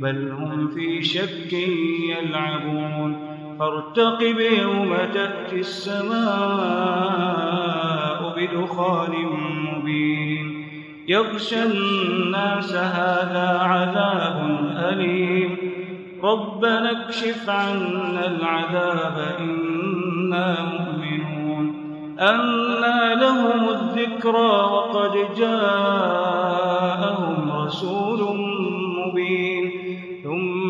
بل هم في شك يلعبون. فارتقب يوم تأتي السماء بدخان مبين. يغشى الناس هذا عذاب أليم. ربنا اكشف عنا العذاب إنا مؤمنون. أنى لهم الذكرى وقد جاءهم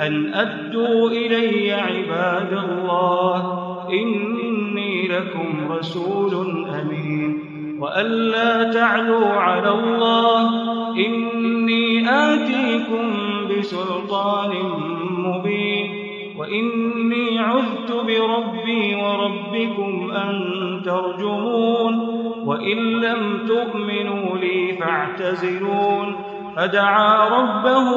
أن أدوا إلي عباد الله إني لكم رسول أمين. وألا تعلوا على الله إني آتيكم بسلطان مبين. وإني عذت بربي وربكم أن ترجمون. وإن لم تؤمنوا لي فاعتزلون. فدعا ربه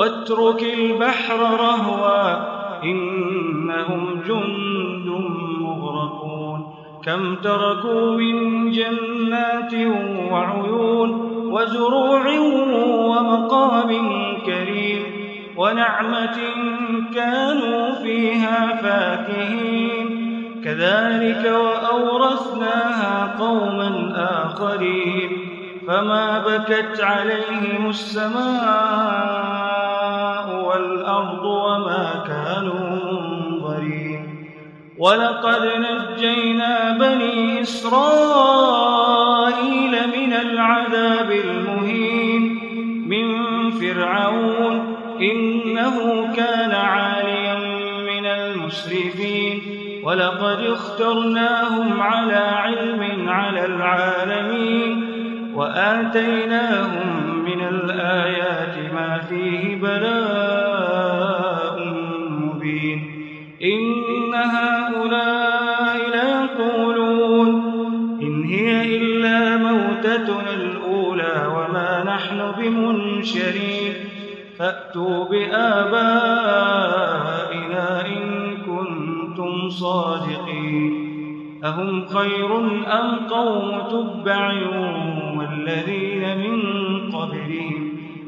واترك البحر رهوا إنهم جند مغرقون. كم تركوا من جنات وعيون وزروع ومقام كريم ونعمة كانوا فيها فاكهين. كذلك وأورثناها قوما آخرين. فما بكت عليهم السماء والأرض وما كانوا منظرين ولقد نجينا بني إسرائيل من العذاب المهين من فرعون إنه كان عاليا من المسرفين ولقد اخترناهم على علم على العالمين وآتيناهم من الآيات ما فيه بلاء مبين. إن هؤلاء ليقولون إن هي إلا موتتنا الأولى وما نحن بمنشرين. فأتوا بآبائنا إن كنتم صادقين. أهم خير أم قوم تبع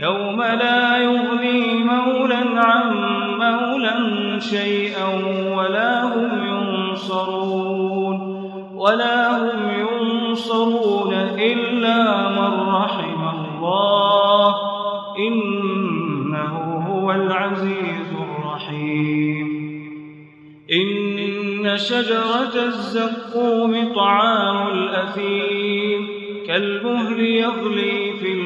يوم لا يغني مولا عن مولا شيئا ولا هم ينصرون ولا هم ينصرون إلا من رحم الله. إنه هو العزيز الرحيم. إن شجرة الزقوم طعام الأثيم كالمهل يغلي في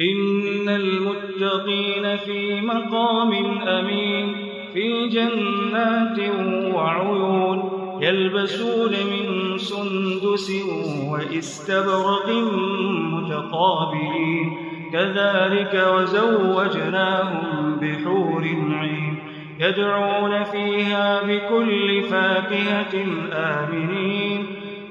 إن المتقين في مقام أمين في جنات وعيون يلبسون من سندس وإستبرق متقابلين. كذلك وزوجناهم بحور عين. يدعون فيها بكل فاكهة آمنين.